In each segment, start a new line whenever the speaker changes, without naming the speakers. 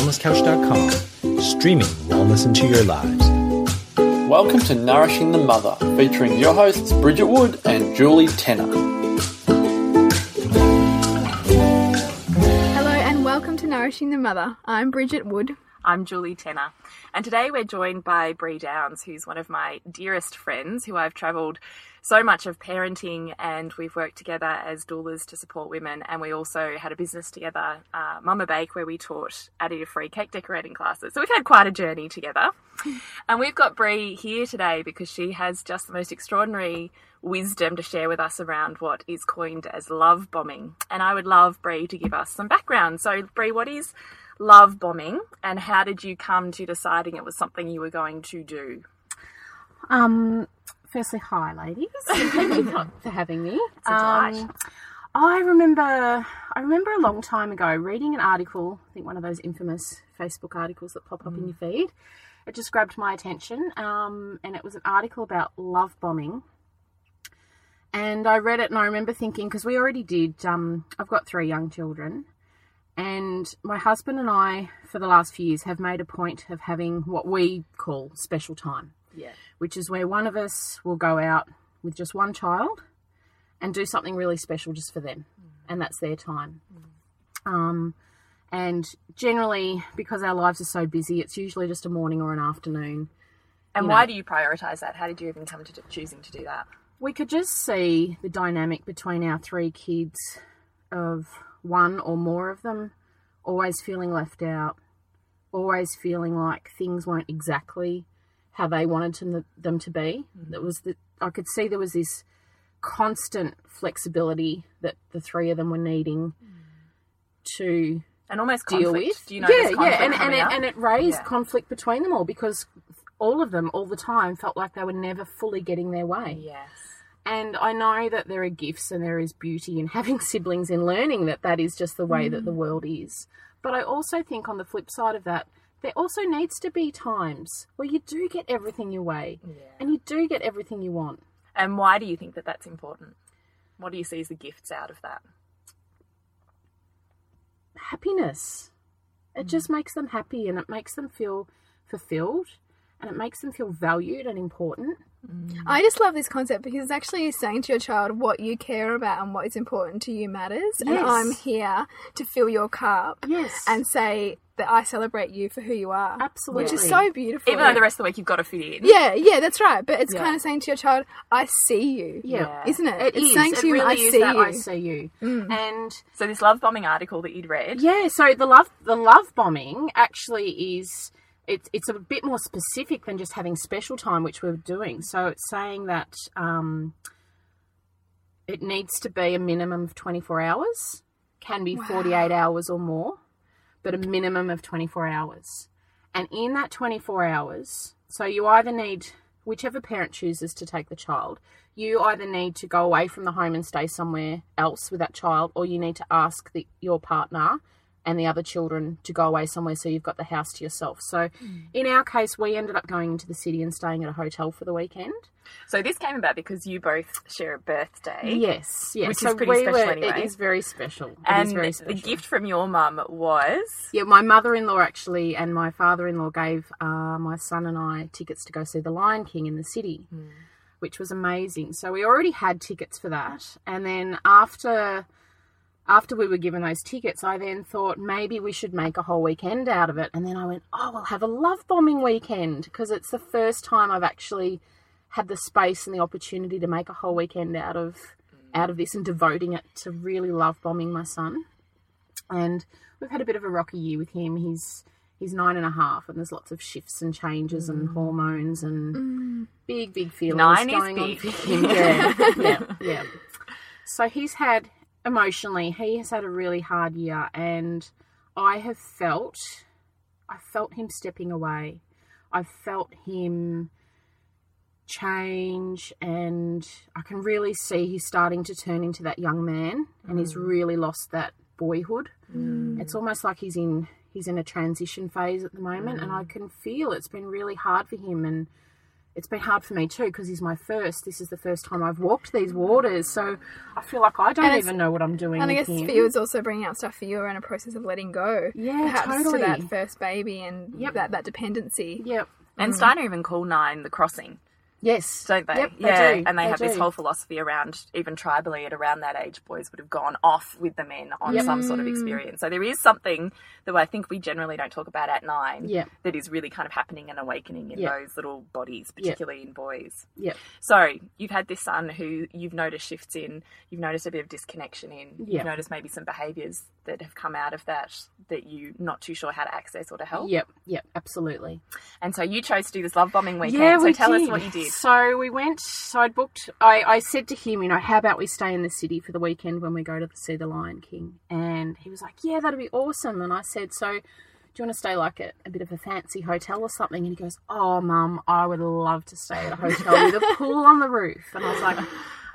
thewellnesscouch.com, streaming wellness into your lives.
Welcome to Nourishing the Mother, featuring your hosts Bridget Wood and Julie Tenner.
Hello and welcome to Nourishing the Mother. I'm Bridget Wood.
I'm Julie Tenner. And today we're joined by Bree Downs, who's one of my dearest friends who I've travelled so much of parenting and we've worked together as doulas to support women. And we also had a business together, uh, Mama Bake, where we taught additive free cake decorating classes. So we've had quite a journey together. And we've got Bree here today because she has just the most extraordinary wisdom to share with us around what is coined as love bombing. And I would love Bree to give us some background. So, Bree, what is love bombing and how did you come to deciding it was something you were going to do?
Um, firstly, hi, ladies. Thank you for having me.
It's a.
Um, I remember, I remember a long time ago reading an article. I think one of those infamous Facebook articles that pop up in your feed. It just grabbed my attention, um, and it was an article about love bombing. And I read it, and I remember thinking because we already did. Um, I've got three young children, and my husband and I, for the last few years, have made a point of having what we call special time
Yeah.
which is where one of us will go out with just one child and do something really special just for them, and that's their time. Um, and generally, because our lives are so busy, it's usually just a morning or an afternoon.
And why
know.
do you prioritise that? How did you even come to choosing to do that?
We could just see the dynamic between our three kids of one or more of them always feeling left out, always feeling like things weren't exactly how they wanted them, them to be. That was the I could see there was this constant flexibility that the three of them were needing to
And almost
deal
conflict.
with.
Do you know
yeah, yeah, and, and, it, and it raised
Yeah.
conflict between them all because all of them, all the time, felt like they were never fully getting their way.
Yes.
And I know that there are gifts and there is beauty in having siblings in learning that that is just the way that
Mm.
the world is. But I also think on the flip side of that, there also needs to be times where you do get everything your way and you do get everything you want.
And why do you think that that's important? What do you see as the gifts out of that?
Happiness. It just mm. makes them happy and it makes them feel fulfilled and it makes them feel valued and important.
I just love this concept because it's actually saying to your child what you care about and what is important to you matters. And I'm here to fill your cup
Yes.
and say that I celebrate you for who you are.
Absolutely.
Which is so beautiful.
Even though the rest of the week you've got to fit in.
yeah, yeah, that's right. But it's
Yeah.
kind of saying to your child, I see you.
yeah.
Isn't it?
It
it's
is.
saying
It
to you,
really
I
is
see
that
you.
I see you. Mm. And
So this love bombing article that you'd read.
Yeah, so the love the love bombing actually is it's it's a bit more specific than just having special time, which we're doing. So it's saying that um, it needs to be a minimum of twenty four hours, can be forty eight hours or more, but a minimum of twenty four hours. And in that twenty four hours, so you either need whichever parent chooses to take the child, you either need to go away from the home and stay somewhere else with that child, or you need to ask the, your partner and the other children to go away somewhere so you've got the house to yourself. So in our case, we ended up going into the city and staying at a hotel for the weekend.
So this came about because you both share a birthday.
Yes, yes.
Which is pretty
we
special
were,
anyway.
It is very special. It is
And
very
the gift from your mum was
Yeah, my mother-in-law actually and my father-in-law gave uh, my son and I tickets to go see The Lion King in the city, which was amazing. So we already had tickets for that, and then after after we were given those tickets, I then thought maybe we should make a whole weekend out of it. And then I went, oh, we'll have a love bombing weekend because it's the first time I've actually had the space and the opportunity to make a whole weekend out of out of this and devoting it to really love bombing my son and we've had a bit of a rocky year with him. He's he's nine and a half, and there's lots of shifts and changes and mm. hormones and mm. big big feelings
Nine is
going
big.
on for him. Yeah, yeah, yeah. So he's had emotionally, he has had a really hard year, and I have felt, I felt him stepping away. I felt him change and I can really see he's starting to turn into that young man and he's mm. really lost that boyhood. Mm. It's almost like he's in he's in a transition phase at the moment and mm. I can feel it's been really hard for him and it's been hard for me too because he's my first. This is the first time I've walked these waters, so I feel like I don't even know what I'm doing.
And I guess
him.
for you, it's also bringing out stuff for you around a process of letting go.
Yeah,
perhaps
totally.
to that first baby and
Yep.
that, that dependency.
Yep.
And mm-hmm. Steiner even called nine the crossing,
Yes.
don't they?
Yep, they
yeah,
do.
and they,
They
have this whole philosophy around even tribally at around that age, boys would have gone off with the men on some sort of experience. So there is something that I think we generally don't talk about at nine
Yep.
that is really kind of happening and awakening in
Yep.
those little bodies, particularly in boys.
Yeah.
So you've had this son who you've noticed shifts in, you've noticed a bit of disconnection in,
Yeah.
you've noticed maybe some behaviours that have come out of that that you're not too sure how to access or to help.
Yep. Yep. Absolutely.
And so you chose to do this love bombing weekend.
Yeah,
so
we
tell
did.
us what you did.
So we went. So I'd booked. I, I said to him, you know, how about we stay in the city for the weekend when we go to see the Lion King? And he was like, yeah, that'd be awesome. And I said, so do you want to stay like at a bit of a fancy hotel or something? And he goes, oh, mum, I would love to stay at a hotel with a pool on the roof. And I was like,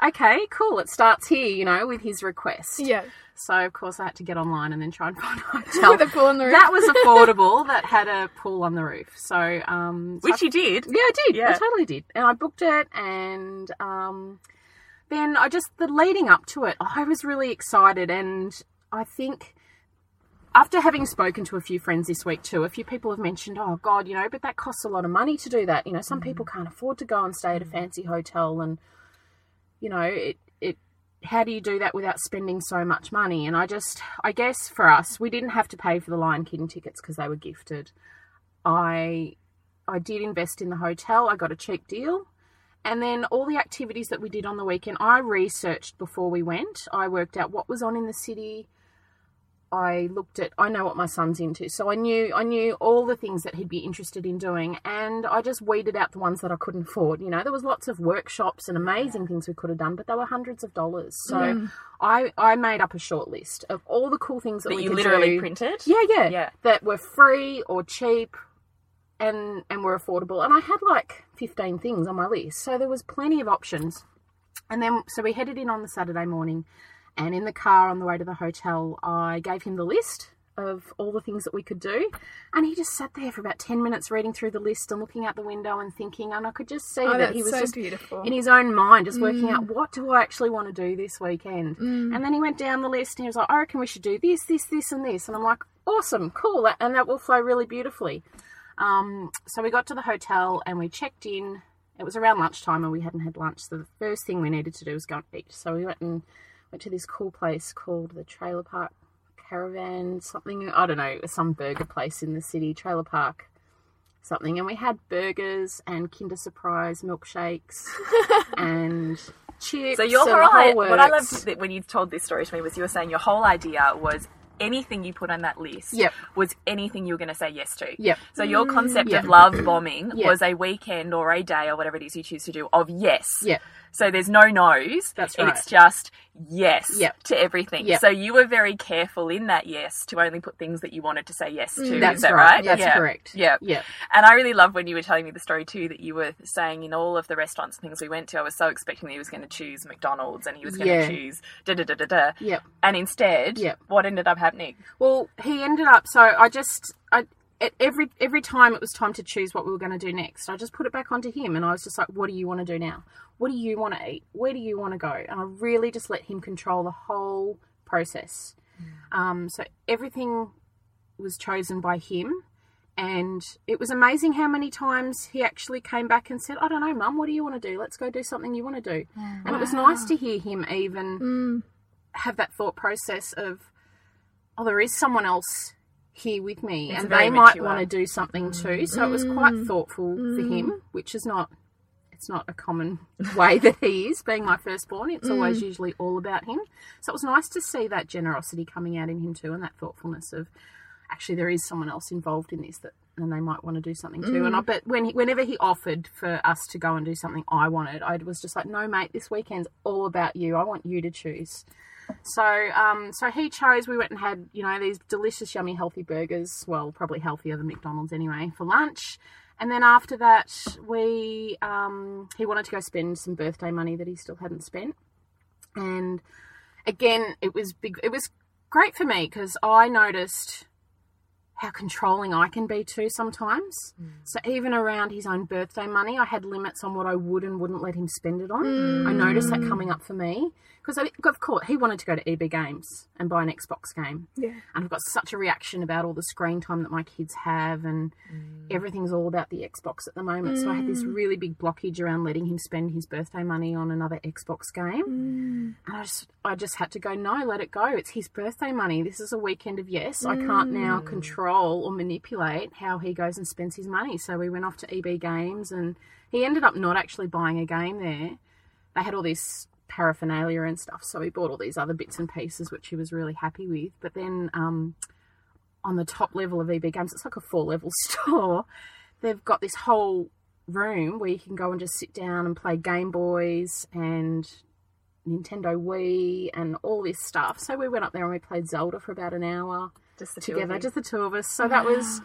okay, cool. It starts here, you know, with his request.
Yeah.
So of course I had to get online and then try and find a hotel
With a pool on the roof.
that was affordable. that had a pool on the roof. So um, so
Which you did.
yeah, I did.
Yeah.
I totally did. And I booked it, and um, then I just the leading up to it, I was really excited, and I think after having spoken to a few friends this week too, a few people have mentioned, oh God, you know, but that costs a lot of money to do that. You know, some people can't afford to go and stay at a fancy hotel, and you know, it it. How do you do that without spending so much money? And I just, I guess for us, we didn't have to pay for the Lion King tickets because they were gifted. I I did invest in the hotel. I got a cheap deal. And then all the activities that we did on the weekend, I researched before we went. I worked out what was on in the city. I looked at I know what my son's into. So I knew I knew all the things that he'd be interested in doing and I just weeded out the ones that I couldn't afford. You know, there was lots of workshops and amazing things we could have done, but they were hundreds of dollars. So mm. I I made up a short list of all the cool things that,
That
we
you literally
do.
printed.
Yeah, yeah,
Yeah.
That were free or cheap, and and were affordable. And I had like fifteen things on my list, so there was plenty of options. And then so we headed in on the Saturday morning, and in the car on the way to the hotel, I gave him the list of all the things that we could do, and he just sat there for about ten minutes reading through the list and looking out the window and thinking. And I could just see
Oh,
that he was
so
just
beautiful.
in his own mind, just working out what do I actually want to do this weekend. And then he went down the list and he was like, I reckon we should do this, this, this, and this. And I'm like, awesome, cool, and that will flow really beautifully. Um, so we got to the hotel and we checked in. It was around lunchtime and we hadn't had lunch. So the first thing we needed to do was go and eat. So we went and went to this cool place called the Trailer Park Caravan, something, I don't know, some burger place in the city, Trailer Park something. And we had burgers and Kinder Surprise milkshakes and chips.
So your whole,
whole
what I loved when you told this story to me was you were saying your whole idea was anything you put on that list
Yep.
was anything you were going to say yes to.
Yep.
So your concept
Yep.
of love bombing
Yep.
was a weekend or a day or whatever it is you choose to do of yes.
Yep.
So there's no no's.
That's right.
It's just yes
Yep.
to everything.
Yep.
So you were very careful in that yes to only put things that you wanted to say yes to.
Mm, that's
is that
right.
right?
That's
yeah.
correct.
Yeah.
Yeah.
And I really love when you were telling me the story too that you were saying in all of the restaurants and things we went to, I was so expecting that he was going to choose McDonald's and he was going
Yeah.
to choose da da da da da.
Yep.
And instead,
Yep.
what ended up happening?
Well, he ended up. So I just, at every every time it was time to choose what we were going to do next, I just put it back onto him, and I was just like, "What do you want to do now? What do you want to eat? Where do you want to go?" And I really just let him control the whole process. Um, so everything was chosen by him. And it was amazing how many times he actually came back and said, I don't know, mum, what do you want to do? Let's go do something you want to do. And it was nice to hear him even have that thought process of, oh, there is someone else here with me
It's
and they might want to do something too. Mm. So it was quite mm. thoughtful for mm. him, which is not. It's not a common way that he is, being my firstborn. It's always usually all about him. So it was nice to see that generosity coming out in him too, and that thoughtfulness of actually there is someone else involved in this that and they might want to do something too. And I bet when he, whenever he offered for us to go and do something I wanted, I was just like, no, mate, this weekend's all about you. I want you to choose. So, um, so he chose. We went and had, you know, these delicious, yummy, healthy burgers. Well, probably healthier than McDonald's anyway for lunch. And then after that, we um, he wanted to go spend some birthday money that he still hadn't spent. And again, it was big. It was great for me because I noticed how controlling I can be too sometimes. So even around his own birthday money, I had limits on what I would and wouldn't let him spend it on. I noticed that coming up for me because of course he wanted to go to EB Games and buy an Xbox game,
Yeah.
and I've got such a reaction about all the screen time that my kids have, and mm. everything's all about the Xbox at the moment. So I had this mm. really big blockage around letting him spend his birthday money on another Xbox game, mm. and I just I just had to go no, let it go. It's his birthday money. This is a weekend of yes. I can't now control or manipulate how he goes and spends his money. So we went off to EB Games, and he ended up not actually buying a game there. They had all this paraphernalia and stuff, so he bought all these other bits and pieces, which he was really happy with. But then um, on the top level of EB Games, it's like a four level store. They've got this whole room where you can go and just sit down and play Game Boys and Nintendo Wii and all this stuff. So we went up there and we played Zelda for about an hour
Just the two of
together, just the two of us. So that was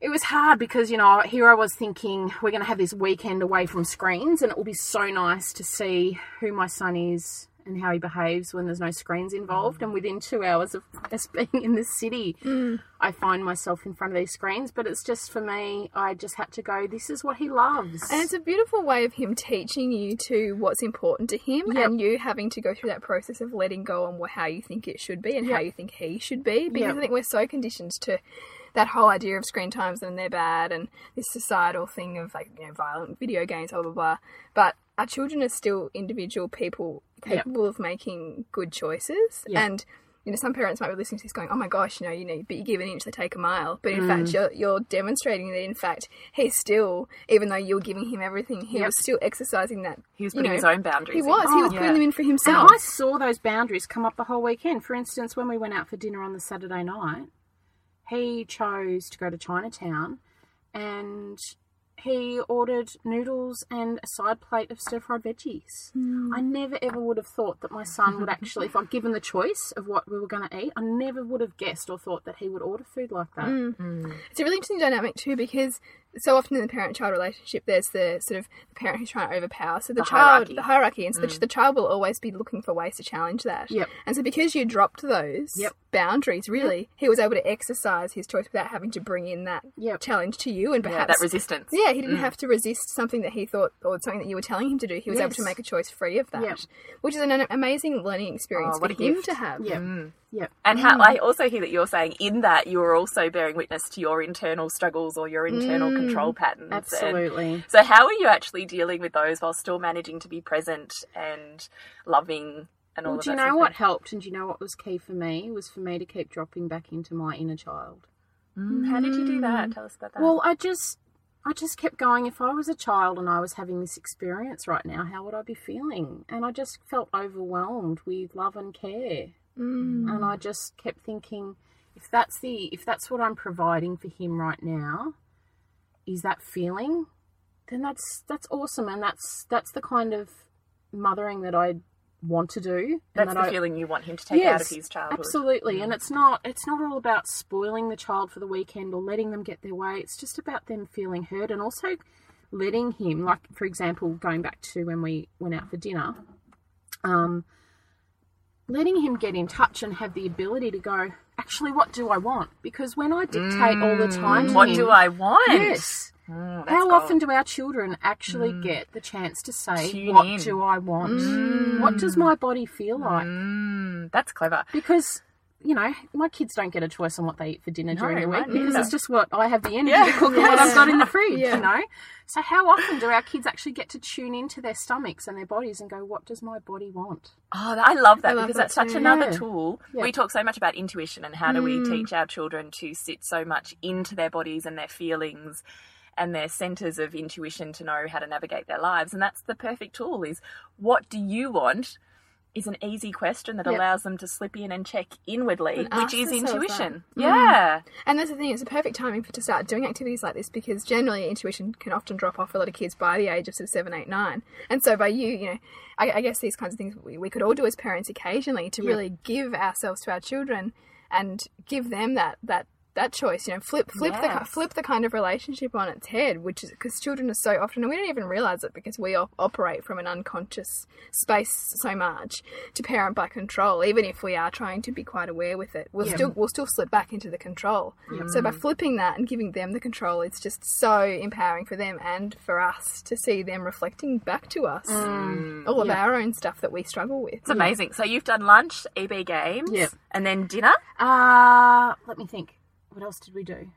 it was hard because you know here I was thinking we're going to have this weekend away from screens, and it will be so nice to see who my son is and how he behaves when there's no screens involved. And within two hours of us being in the city, hmm. I find myself in front of these screens. But it's just for me, I just had to go. This is what he loves.
And it's a beautiful way of him teaching you to what's important to him
Yep.
and you having to go through that process of letting go on how you think it should be and how you think he should be. Because
Yep.
I think we're so conditioned to that whole idea of screen times and they're bad and this societal thing of like, you know, violent video games, blah, blah, blah. But our children are still individual people
Yep.
capable of making good choices.
Yep.
And you know, some parents might be listening to this going, "Oh my gosh, you know, you know, but you give an inch, they take a mile." But in
Mm.
fact, you're, you're demonstrating that in fact he's still, even though you're giving him everything, he
Yep.
was still exercising that.
he was
you
putting
know,
his own boundaries.
He
in.
was. he was
Yeah.
putting them in for
And
himself.
I saw those boundaries come up the whole weekend. For instance, when we went out for dinner on the Saturday night, he chose to go to Chinatown and he ordered noodles and a side plate of stir fried veggies. Mm. I never ever would have thought that my son would actually, if I'd given the choice of what we were going to eat, I never would have guessed or thought that he would order food like that. Mm. Mm.
It's a really interesting dynamic too because so often in the parent-child relationship, there's the sort of parent who's trying to overpower. So the,
The
child,
hierarchy.
the hierarchy, and so the, mm. the child will always be looking for ways to challenge that.
Yep.
And so because you dropped those
Yep.
boundaries, really, he was able to exercise his choice without having to bring in that
Yep.
challenge to you, and
Yeah,
perhaps
that resistance.
Yeah, he didn't mm. have to resist something that he thought or something that you were telling him to do. He was able to make a choice free of that,
Yep.
which is an, an amazing learning experience
Oh, what
for
a
him
gift.
to have.
Yep. Mm. Yep.
And how mm. I also hear that you're saying in that you are also bearing witness to your internal struggles or your internal mm. control patterns. And
Absolutely.
so how are you actually dealing with those while still managing to be present and loving and all
Well, do you know what helped and do you know what was key for me? Was for me to keep dropping back into my inner child.
Mm, How did you do that? Mm. Tell us about that.
Well, I just I just kept going if I was a child and I was having this experience right now, how would I be feeling? And I just felt overwhelmed with love and care.
Mm.
And I just kept thinking if that's the if that's what I'm providing for him right now, is that feeling? Then that's that's awesome and that's that's the kind of mothering that I want to do. and
That's
that
the
I,
feeling you want him to take out of his childhood.
Absolutely, and it's not it's not all about spoiling the child for the weekend or letting them get their way. It's just about them feeling heard and also letting him, like for example, going back to when we went out for dinner, um, letting him get in touch and have the ability to go. Actually, what do I want? Because when I dictate all the time,
What
him,
do I want?
Yes.
Mm,
How
gold.
often do our children actually get the chance to say,
Tune
"What
in.
do I want? What does my body feel like?"
Mm, that's clever.
because you know my kids don't get a choice on what they eat for dinner during the week
mine
because
neither.
it's just what I have the energy
Yeah.
to cook and what I've got in the fridge.
Yeah.
You know, so how often do our kids actually get to tune into their stomachs and their bodies and go, "What does my body want?"
Oh, I love that
I love
because
that
that's such
too.
another
Yeah.
tool.
Yeah.
We talk so much about intuition and how do we mm. teach our children to sit so much into their bodies and their feelings and their centers of intuition to know how to navigate their lives. And that's the perfect tool is what do you want? Is an easy question that
Yep.
allows them to slip in and check inwardly,
And
which is intuition.
that.
Yeah.
And that's the thing, it's a perfect timing for to start doing activities like this because generally intuition can often drop off a lot of kids by the age of sort of seven, eight, nine. And so by you, you know, I, I guess these kinds of things we, we could all do as parents occasionally to
Yeah.
really give ourselves to our children and give them that that that choice. You know, flip flip the flip the kind of relationship on its head, which is because children are so often, and we don't even realize it because we op- operate from an unconscious space so much to parent by control. Even if we are trying to be quite aware with it, we'll
Yeah.
still we'll still slip back into the control. So by flipping that and giving them the control, it's just so empowering for them and for us to see them reflecting back to us all of our own stuff that we struggle with.
It's amazing. So you've done lunch, EB games,
Yep.
and then dinner.
Uh, let me think. What else did we do?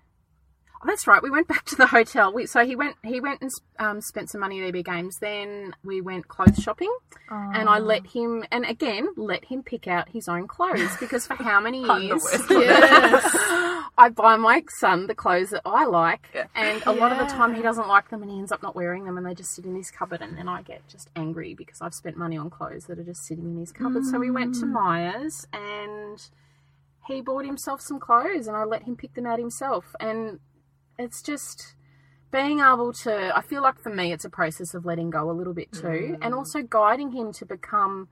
Oh, that's right. We went back to the hotel. We, so he went. He went and um, spent some money at EB Games. Then we went clothes shopping, and I let him. And again, let him pick out his own clothes because for how many years?
Yes.
I buy my son the clothes that I like,
Yeah.
and a lot of the time he doesn't like them, and he ends up not wearing them, and they just sit in his cupboard, and then I get just angry because I've spent money on clothes that are just sitting in his cupboard. So we went to Myers, and he bought himself some clothes, and I let him pick them out himself, and it's just being able to. I feel like for me, it's a process of letting go a little bit too, mm. and also guiding him to become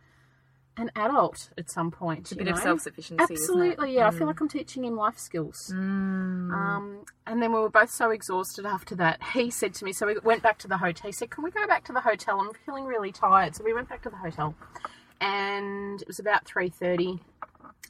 an adult at some point.
A
you
bit of self sufficiency.
Absolutely, yeah. I feel mm. like I'm teaching him life skills. Mm. Um, and then we were both so exhausted after that. He said to me, so we went back to the hotel. He said, "Can we go back to the hotel? I'm feeling really tired." So we went back to the hotel, and it was about three thirty.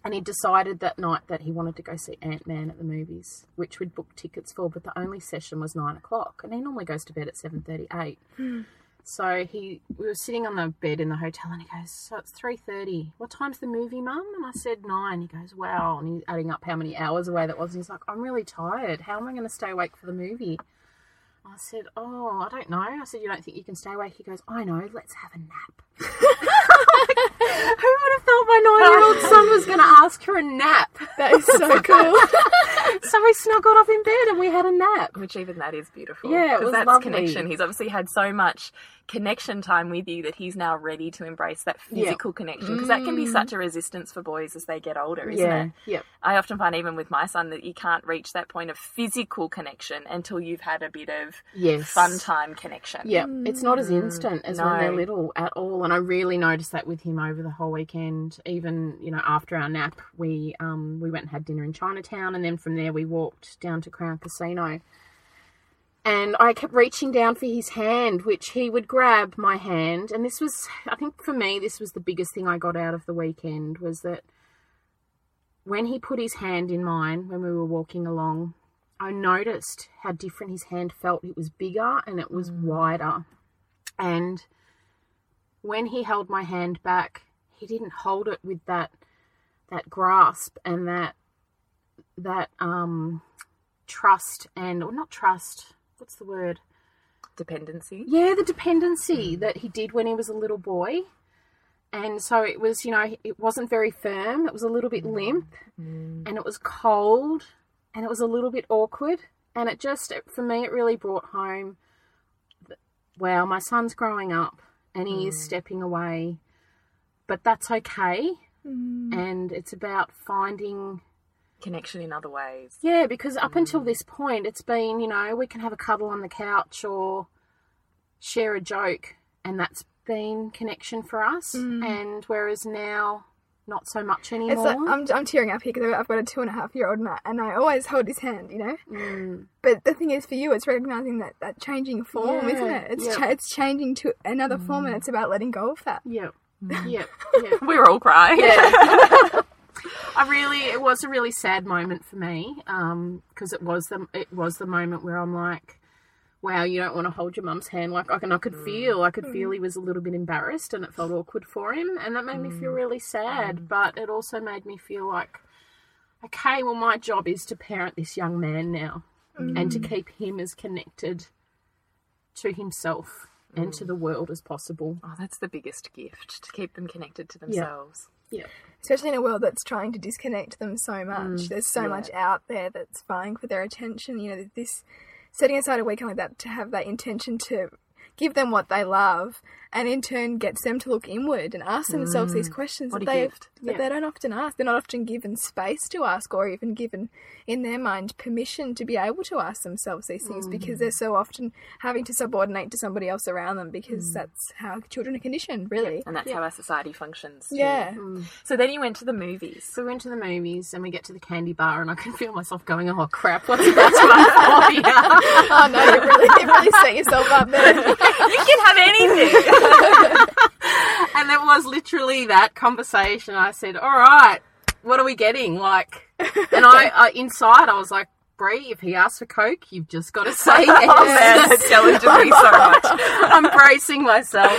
And he decided that night that he wanted to go see Ant Man at the movies, which we'd booked tickets for, but the only session was nine o'clock, and he normally goes to bed at seven thirty-eight. Hmm. So he, we were sitting on the bed in the hotel, and he goes, "So it's three thirty. What time's the movie, Mum?" And I said nine. He goes, "Wow!" And he's adding up how many hours away that was. And he's like, "I'm really tired. How am I going to stay awake for the movie?" I said, "Oh, I don't know." I said, "You don't think you can stay awake?" He goes, "I know. Let's have a nap." Who would have thought my nine-year-old son was going to ask for a nap?
That is so cool.
so we snuggled up in bed and we had a nap.
Which even that is beautiful.
Yeah, it was
that's
lovely.
connection. He's obviously had so much connection time with you that he's now ready to embrace that
Yeah.
physical connection because that can be such a resistance for boys as they get older, isn't
yeah,
it?
yeah
I often find even with my son that you can't reach that point of physical connection until you've had a bit of
Yes.
fun time connection.
Yeah, it's not as instant as when they're little at all, and I really noticed that with him over the whole weekend. Even you know after our nap, we um we went and had dinner in Chinatown, and then from there we walked down to Crown Casino. And I kept reaching down for his hand, which he would grab my hand. And this was, I think for me, this was the biggest thing I got out of the weekend was that when he put his hand in mine when we were walking along, I noticed how different his hand felt. It was bigger and it was wider. And when he held my hand back, he didn't hold it with that that grasp and that that um trust and or not trust. What's the word?
Dependency.
Yeah, the dependency that he did when he was a little boy. And so it was, you know, it wasn't very firm. It was a little bit mm. limp mm. and it was cold and it was a little bit awkward. And it just, it- for me, it really brought home wow, my son's growing up and he is mm. stepping away, but that's okay. And it's about finding
Connection in other ways.
yeah, because up until mm. this point, it's been, you know, we can have a cuddle on the couch or share a joke, and that's been connection for us. Mm. And whereas now, not so much anymore.
It's like I'm, I'm tearing up here because I've got a two and a half year old and I, and I always hold his hand, you know.
Mm.
But the thing is, for you, it's recognizing that that changing form,
Yeah,
isn't it? It's
yeah.
cha- it's changing to another form, and mm. it's about letting go of that.
Yep. Yep. Yep.
We're all crying.
Yeah. I really, it was a really sad moment for me um, because it was the it was the moment where I'm like, wow, you don't want to hold your mum's hand. Like, I can, I could mm. feel, I could mm. feel he was a little bit embarrassed, and it felt awkward for him, and that made me feel mm. really sad. But it also made me feel like, okay, well, my job is to parent this young man now, and to keep him as connected to himself and to the world as possible.
Oh, that's the biggest gift to keep them connected to themselves.
Yeah.
Especially in a world that's trying to disconnect them so much.
Mm,
There's so much out there that's vying for their attention. You know, this setting aside a weekend like that to have that intention to give them what they love, and in turn gets them to look inward and ask themselves these questions
Mm. What
that they
gift.
that
Yeah.
they don't often ask. They're not often given space to ask, or even given in their mind permission to be able to ask themselves these things
Mm.
because they're so often having to subordinate to somebody else around them
Mm.
because that's how children are conditioned, really.
And that's how our society functions. Too.
Yeah.
So then you went to the movies.
So we went to the movies and we get to the candy bar and I can feel myself going, oh crap, what's about to
oh no, you really, you really set yourself up there.
you can have anything.
and it was literally that conversation. I said, all right, what are we getting? Like, and I, I inside, I was like, Bree, if he asks for Coke, you've just got to say yes.
oh man, that challenges me so much.
I'm bracing myself.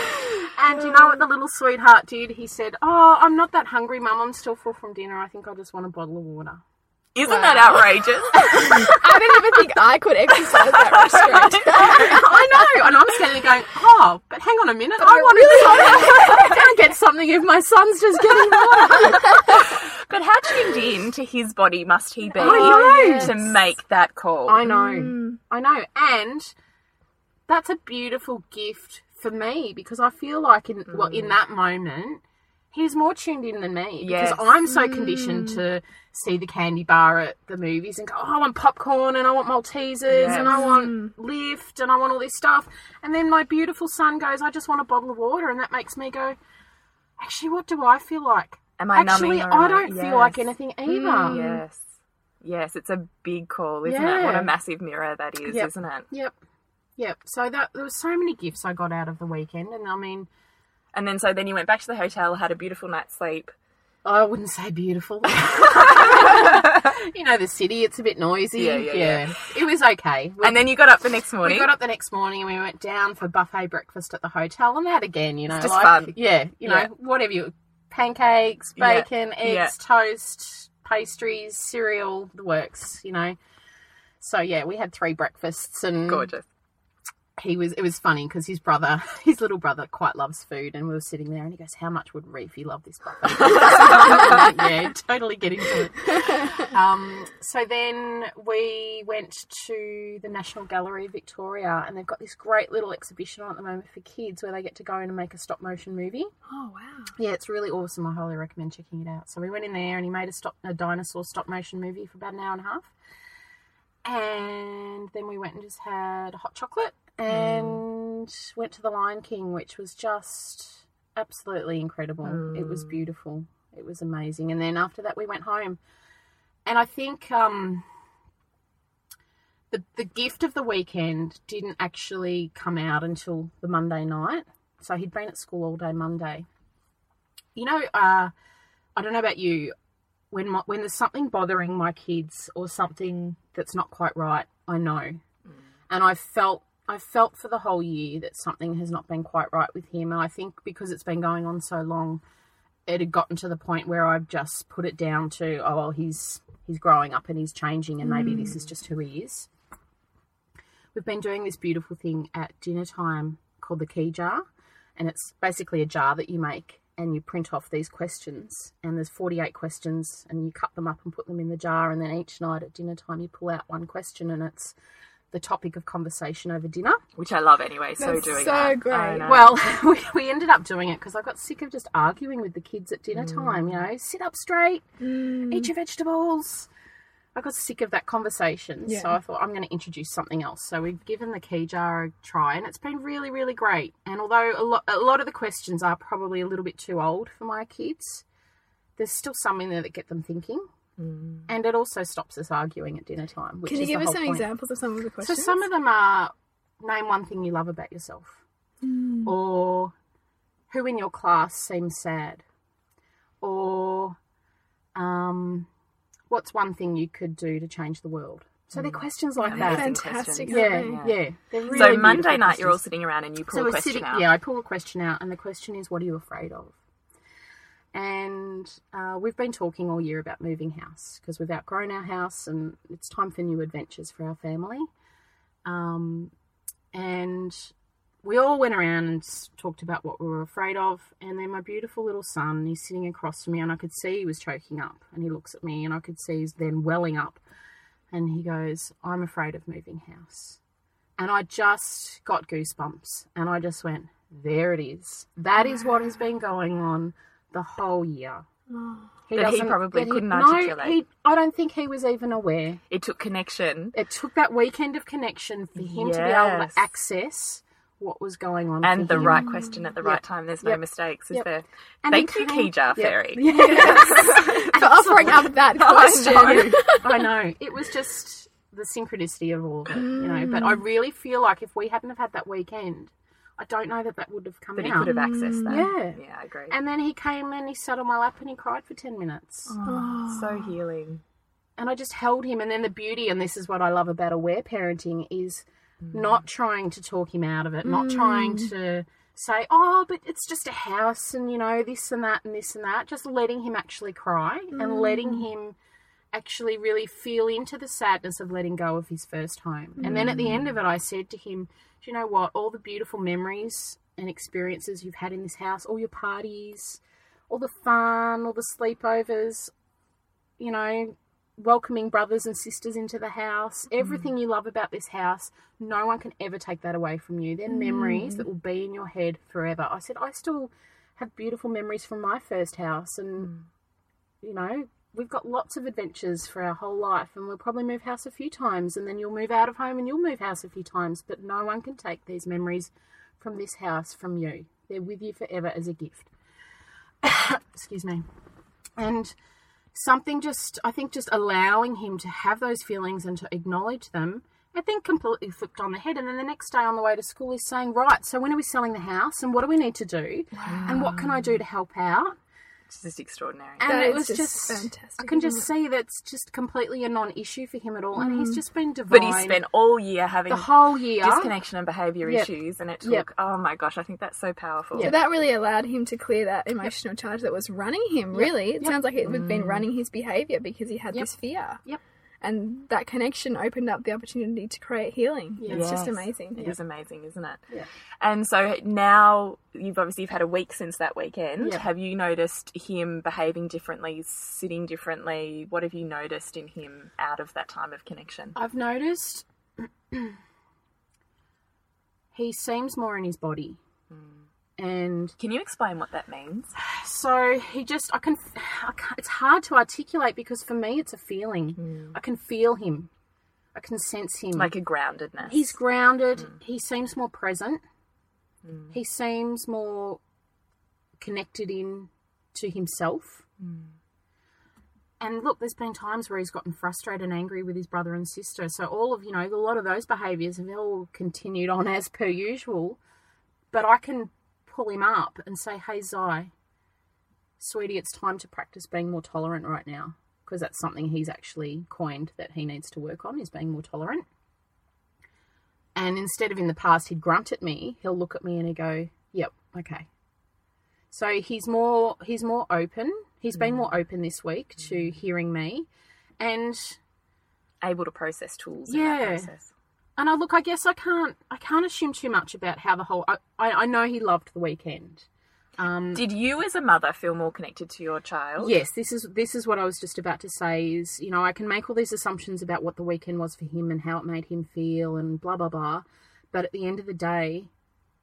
And you know what the little sweetheart did? He said, Oh, I'm not that hungry, Mum. I'm still full from dinner. I think I just want a bottle of water.
Isn't that outrageous?
I didn't even think I could exercise that restraint.
I know. And I'm standing there going, Oh, but hang on a minute. I want to I can't get something if my son's just getting water.
but how tuned in to his body must he be
I know.
to make that call?
I know. Mm. I know. And that's a beautiful gift for me because I feel like in well in mm. that moment he's more tuned in than me
Yes.
because I'm so conditioned to see the candy bar at the movies and go, oh, I want popcorn and I want Maltesers and I want mm. lift and I want all this stuff. And then my beautiful son goes, I just want a bottle of water. And that makes me go, actually, what do I feel like?
Am I
actually, I don't
Yes.
feel like anything mm, either.
Yes. Yes, it's a big call, isn't it? What a massive mirror that is,
Yep.
isn't it?
Yep. Yep. So that there were so many gifts I got out of the weekend, and I mean,
And then so then you went back to the hotel, had a beautiful night's sleep.
I wouldn't say beautiful. you know, the city, it's a bit noisy.
Yeah, yeah, yeah.
It was okay. We,
And then you got up the next morning.
we got up the next morning and we went down for buffet breakfast at the hotel, and that again, you know,
It's just
like,
fun.
Yeah, you know,
Yeah.
whatever you, pancakes,
Yeah,
bacon, eggs,
yeah.
toast, pastries, cereal, the works, you know. So yeah, we had three breakfasts and
Gorgeous.
He was it was funny because his brother his little brother quite loves food and we were sitting there and he goes how much would Reefy love this buffet yeah totally getting to it. Um, so then we went to the National Gallery of Victoria and they've got this great little exhibition on at the moment for kids where they get to go in and make a stop motion movie.
Oh wow.
yeah it's really awesome. I highly recommend checking it out. So we went in there and he made a stop a dinosaur stop motion movie for about an hour and a half. And then we went and just had hot chocolate and went to the Lion King, which was just absolutely incredible. It was beautiful. It was amazing. And then after that, we went home. And I think um, the the gift of the weekend didn't actually come out until the Monday night. So he'd been at school all day Monday. You know, uh, I don't know about you. When my, when there's something bothering my kids or something that's not quite right, I know, and I felt I felt for the whole year that something has not been quite right with him, and I think because it's been going on so long, it had gotten to the point where I've just put it down to oh well he's he's growing up and he's changing, and maybe this is mm. just who he is. We've been doing this beautiful thing at dinner time called the key jar, and it's basically a jar that you make and you print off these questions and there's 48 questions and you cut them up and put them in the jar and then each night at dinner time you pull out one question and it's the topic of conversation over dinner.
Which I love anyway, so
That's
doing
so
that.
great.
I
well we, we ended up doing it because i got sick of just arguing with the kids at dinner mm. time you know? Sit up straight mm. eat your vegetables. I got sick of that conversation so i thought i'm going to introduce something else. So we've given the key jar a try and it's been really really great. And although a lot, a lot of the questions are probably a little bit too old for my kids there's still some in there that get them thinking Mm. and it also stops us arguing at dinner time which
Can you
is
give us some
point.
examples of some of the questions?
So some of them are name one thing you love about yourself, mm. or who in your class seems sad, or um, what's one thing you could do to change the world. So they're mm. questions like that.
Fantastic.
questions.
Yeah, yeah.
they?
They're really
so Monday
beautiful
night, you're all sitting around and you pull
So
a question
sitting,
out.
yeah, I pull a question out, and the question is, "What are you afraid of?" And uh, we've been talking all year about moving house because we've outgrown our house, and it's time for new adventures for our family. Um, and we all went around and talked about what we were afraid of. And then my beautiful little son, he's sitting across from me, and I could see he was choking up. And he looks at me, and I could see he's then welling up. And he goes, "I'm afraid of moving house." And I just got goosebumps and I just went, there it is. That is what has been going on the whole year. Oh.
That he
doesn't-
probably
that
couldn't
no,
articulate.
he- I don't think he was even aware.
It took connection
It took that weekend of connection for him to be able
Yes.
to access what was going on.
and
for
the
him.
right question at the right time. There's no
Yep.
mistakes, is
Yep.
there?
And he
Thank you,
came-
Kejar
Yep.
Fairy.
For offering up that question.
I know. I know. It was just the synchronicity of all of it, you know. But I mm. really feel like if we hadn't have had that weekend, I don't know that that would have come
That he could have accessed that.
Mm, yeah.
Yeah, I agree.
And then he came and he sat on my lap and he cried for 10 minutes.
Oh, so oh. healing.
And I just held him. And then the beauty, and this is what I love about aware parenting, is mm. not trying to talk him out of it, not mm. trying to say, oh, but it's just a house and, you know, this and that and this and that. Just letting him actually cry and letting him actually really feel into the sadness of letting go of his first home. And then at the end of it, I said to him, Do you know what? All the beautiful memories and experiences you've had in this house, all your parties, all the fun, all the sleepovers, you know, welcoming brothers and sisters into the house, mm. everything you love about this house, no one can ever take that away from you. They're mm. memories that will be in your head forever. I said, I still have beautiful memories from my first house, and, mm. you know, we've got lots of adventures for our whole life, and we'll probably move house a few times, and then you'll move out of home and you'll move house a few times, but no one can take these memories from this house from you. They're with you forever as a gift. Excuse me. And something just, I think, just allowing him to have those feelings and to acknowledge them, I think completely flipped on the head. And then the next day on the way to school, he's saying, Right, so when are we selling the house? And what do we need to do? And what can I do to help out?
It's just extraordinary.
And
That
it
is
was
just
just,
fantastic,
I can
isn't
just see that's just completely a non issue for him at all. And he's mm. just been divine.
but he spent all year having
the whole year.
disconnection and behavior
Yep.
issues, and it took.
Yep.
Oh my gosh, I think that's so powerful.
So that really allowed him to clear that emotional charge that was running him, really. It
Yep.
sounds like it had been mm. running his behaviour because he had
Yep.
this fear.
Yep.
And that connection opened up the opportunity to create healing. It's just
Yes.
amazing.
It is amazing, isn't it?
Yeah.
And so now you've obviously you've had a week since that weekend.
Yeah.
Have you noticed him behaving differently, sitting differently? What have you noticed in him out of that time of connection?
I've noticed he seems more in his body. Hmm. And
Can you explain what that means?
so he just, I can, I can't, it's hard to articulate because for me it's a feeling. Hmm. I can feel him. I can sense him.
Like a groundedness.
He's grounded. Hmm. He seems more present. Hmm. He seems more connected in to himself. And look, there's been times where he's gotten frustrated and angry with his brother and sister. So all of you know, a lot of those behaviours have all continued on as per usual. But I can pull him up and say, "Hey, Zai, sweetie, it's time to practice being more tolerant right now." Because that's something he's actually coined that he needs to work on is being more tolerant. And instead of in the past he'd grunt at me, he'll look at me and he go, "Yep, okay." So he's more he's more open. He's been mm. more open this week to mm. hearing me, and
able to process tools
Yeah.
process.
And I look. I guess I can't I can't assume too much about how the whole. I I, I know he loved the weekend. Um,
Did you, as a mother, feel more connected to your child?
Yes, this is this is what I was just about to say. Is you know I can make all these assumptions about what the weekend was for him and how it made him feel and blah blah blah, but at the end of the day,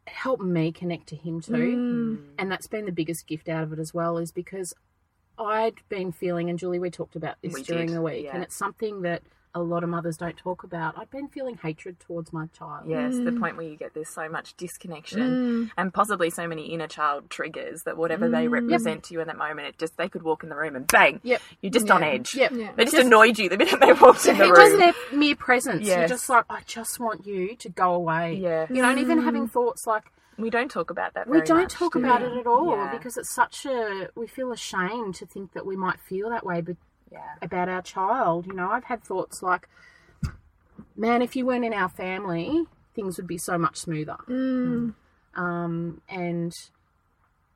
it helped me connect to him too, and that's been the biggest gift out of it as well. Is because I'd been feeling, and Julie, we talked about this
We
during
did,
the week,
yeah.
and it's something that a lot of mothers don't talk about. I've been feeling hatred towards my child.
Yes, the
Mm.
point where you get there's so much disconnection and possibly so many inner child triggers that whatever they represent to you in that moment, it just they could walk in the room and bang,
Mm. Yep.
you're just on edge.
Yep.
Yeah.
They just, annoyed you the minute they walked in the room
It was
room.
their mere presence. You're just like, I just want you to go away.
Yes.
You know, and even having thoughts like,
We don't talk about that.
we don't
much,
talk
do
about
we?
it at all
Yeah.
because it's such a, we feel ashamed to think that we might feel that way but
yeah.
about our child. You know, I've had thoughts like, man, if you weren't in our family, things would be so much smoother. Um, and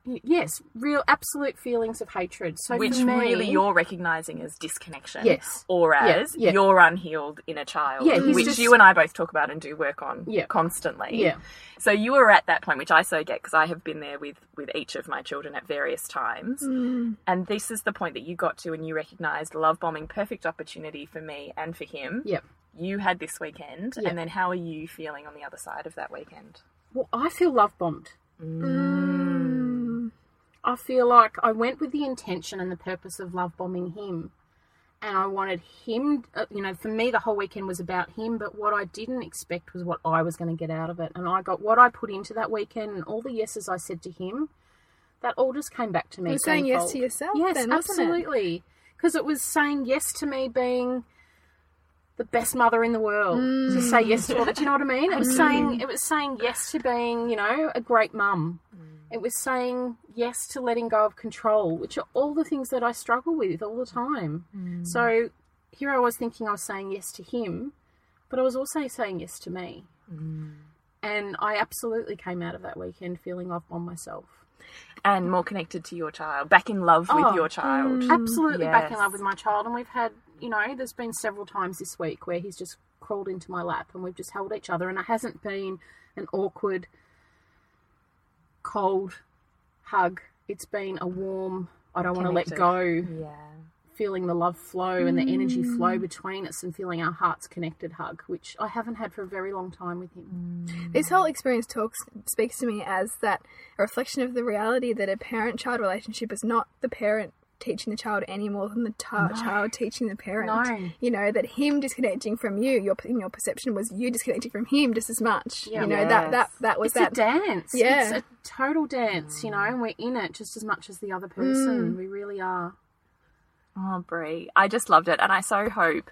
yes, real absolute feelings of hatred. So
Which
me,
really you're recognizing as disconnection.
Yes.
Or
Yeah,
as
yeah.
your unhealed inner child.
Yeah,
which
just-
you and I both talk about and do work on
Yeah.
constantly.
Yeah.
So you were at that point, which I so get because I have been there with with each of my children at various times.
Mm.
And this is the point that you got to and you recognized love bombing, perfect opportunity for me and for him.
Yep.
You had this weekend,
Yeah.
and then how are you feeling on the other side of that weekend?
Well, I feel love bombed.
Mm.
I feel like I went with the intention and the purpose of love bombing him. And I wanted him, uh, you know, for me, the whole weekend was about him. But what I didn't expect was what I was going to get out of it. And I got what I put into that weekend and all the yeses I said to him, that all just came back to me.
You were saying yes to yourself
Yes,
then, it?
absolutely. Because it was saying yes to me being the best mother in the world. To say mm. yes to all that. Do you know what I mean? It was mm. saying it was saying yes to being, you know, a great mum. Mm. It was saying yes to letting go of control, which are all the things that I struggle with all the time. So here I was thinking I was saying yes to him, but I was also saying yes to me. And I absolutely came out of that weekend feeling on myself.
And more connected to your child, back in love with
Oh,
your child.
Absolutely back in love with my child. And we've had, you know, there's been several times this week where he's just crawled into my lap and we've just held each other. And it hasn't been an awkward, cold hug. It's been a warm, I don't want to let go,
Yeah.
feeling the love flow and the energy flow
Mm.
between us and feeling our hearts connected hug, which I haven't had for a very long time with him.
This whole experience talks speaks to me as that a reflection of the reality that a parent-child relationship is not the parent teaching the child any more than the ta- child teaching the parent.
No.
You know that him disconnecting from you, your in your perception was you disconnecting from him just as much.
Yeah.
You know that that that was
It's
that.
a dance.
Yeah.
It's a total dance, you know, and we're in it just as much as the other person. Mm. We really are.
Oh, Bree, I just loved it, and I so hope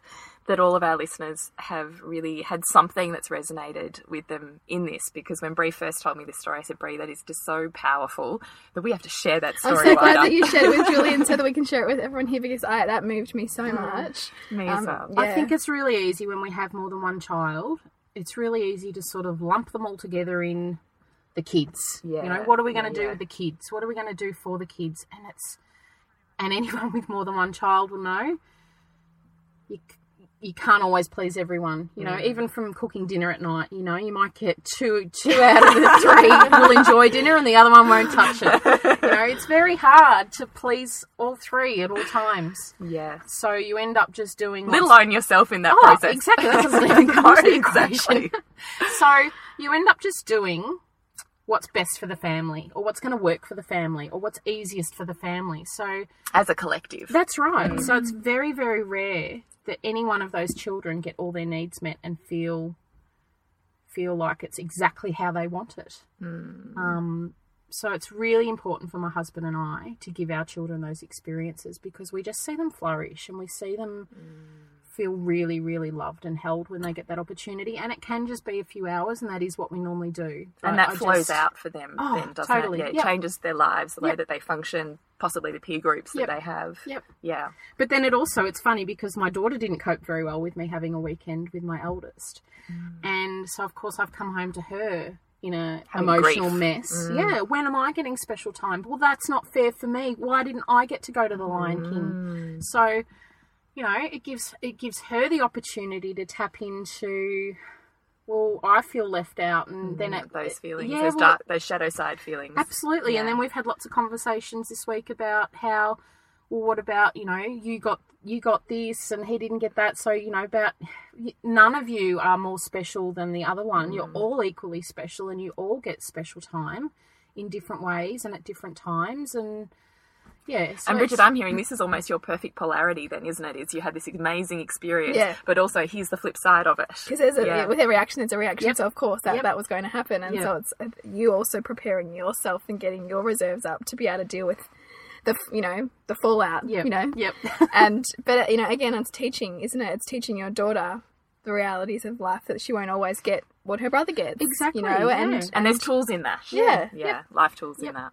that all of our listeners have really had something that's resonated with them in this. Because when Bree first told me this story, I said, "Bree, that is just so powerful that we have to share that story.
I'm so glad
wider."
that you shared it with Julian so that we can share it with everyone here because I that moved me so much.
Me as
Um,
well.
I think it's really easy when we have more than one child. It's really easy to sort of lump them all together in the kids. Yeah. You know, what are we going to
yeah,
do
yeah.
with the kids? What are we going to do for the kids? And it's and anyone with more than one child will know you c- you can't always please everyone. You know, mm. even from cooking dinner at night. You know, you might get two two out of the three will enjoy dinner, and the other one won't touch it. You know, it's very hard to please all three at all times.
Yeah.
So you end up just doing
Let alone yourself in that
Oh,
process.
exactly. That doesn't even come the
exactly.
equation. so you end up just doing what's best for the family, or what's going to work for the family, or what's easiest for the family. So
As a collective.
that's right. So it's mm. very, very rare that any one of those children get all their needs met and feel feel like it's exactly how they want it. Um, so it's really important for my husband and I to give our children those experiences because we just see them flourish and we see them feel really, really loved and held when they get that opportunity. And it can just be a few hours, and that is what we normally do.
and
But
that
I
flows
just-
out for them
Oh,
then, doesn't
totally.
it? Yeah, it
Yep.
changes their lives, the way that they function, possibly the peer groups that
Yep.
they have.
Yep.
Yeah.
But then it also it's funny because my daughter didn't cope very well with me having a weekend with my eldest, mm. and so of course I've come home to her in a
Having
emotional
grief.
mess. Mm. Yeah, when am I getting special time? Well, that's not fair for me. Why didn't I get to go to the Lion King? Mm. So, you know, it gives it gives her the opportunity to tap into. Well, I feel left out, and then it,
Those feelings,
Yeah,
those
well,
dark, those shadow side feelings.
Absolutely. And then we've had lots of conversations this week about how well what about, you know, you got you got this and he didn't get that. So, you know, about none of you are more special than the other one.
Mm.
You're all equally special and you all get special time in different ways and at different times and yeah. So
And Bridget, I'm hearing this is almost your perfect polarity, then, isn't it? Is you had this amazing experience,
Yeah.
but also here's the flip side of it.
Because there's a,
Yeah.
with every action, there's a reaction.
Yep.
So of course that,
Yep.
that was going to happen, and
Yep.
so it's you also preparing yourself and getting your reserves up to be able to deal with the you know the fallout.
Yep.
You know.
Yep.
and but you know again, it's teaching, isn't it? It's teaching your daughter the realities of life that she won't always get what her brother gets.
Exactly,
You know,
yeah.
and
And there's tools in that.
Yeah,
Yeah.
yep.
Life tools in that.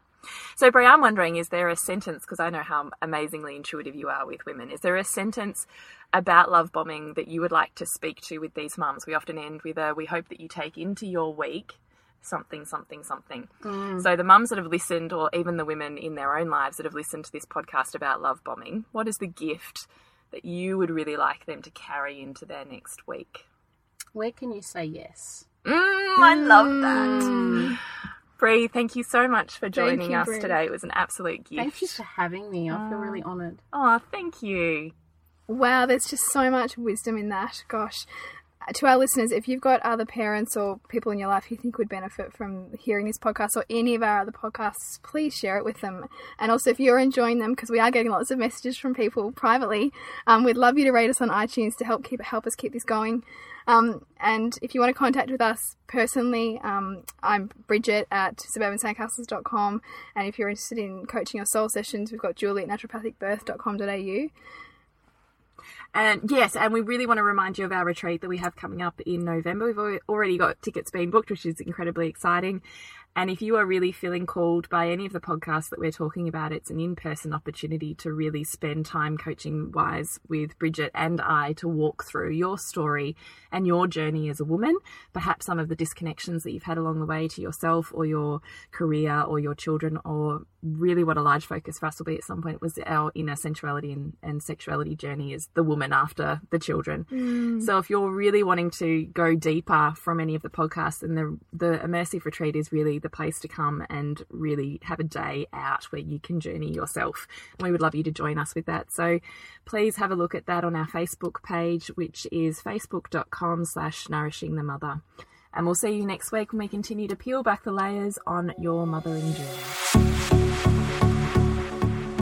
So, Bree, I'm wondering, is there a sentence, because I know how amazingly intuitive you are with women, is there a sentence about love bombing that you would like to speak to with these mums? We often end with a, we hope that you take into your week something, something, something. So, the mums that have listened, or even the women in their own lives that have listened to this podcast about love bombing, what is the gift that you would really like them to carry into their next week?
Where can you say yes?
Mm, I love that. Bree, thank you so much for joining
you,
us
Bree.
today. It was an absolute gift.
Thank you for having me. I feel oh. really honoured.
Oh, thank you.
Wow, there's just so much wisdom in that. Gosh. To our listeners, if you've got other parents or people in your life you think would benefit from hearing this podcast or any of our other podcasts, please share it with them. And also, if you're enjoying them, because we are getting lots of messages from people privately, um, we'd love you to rate us on iTunes to help keep help us keep this going. Um, and if you want to contact with us personally, um, I'm Bridget at suburbansandcastles.com. And if you're interested in coaching or soul sessions, we've got Julie at naturopathicbirth.com.au.
And yes, and we really want to remind you of our retreat that we have coming up in November. We've already got tickets being booked, which is incredibly exciting. And if you are really feeling called by any of the podcasts that we're talking about, it's an in person opportunity to really spend time coaching wise with Bridget and I to walk through your story and your journey as a woman, perhaps some of the disconnections that you've had along the way to yourself or your career or your children, or really what a large focus for us will be at some point was our inner sensuality and, and sexuality journey as the woman after the children. Mm. So if you're really wanting to go deeper from any of the podcasts, then the the immersive retreat is really the place to come and really have a day out where you can journey yourself. And we would love you to join us with that. So please have a look at that on our Facebook page, which is facebook.com slash nourishing the mother. And we'll see you next week when we continue to peel back the layers on your mothering journey.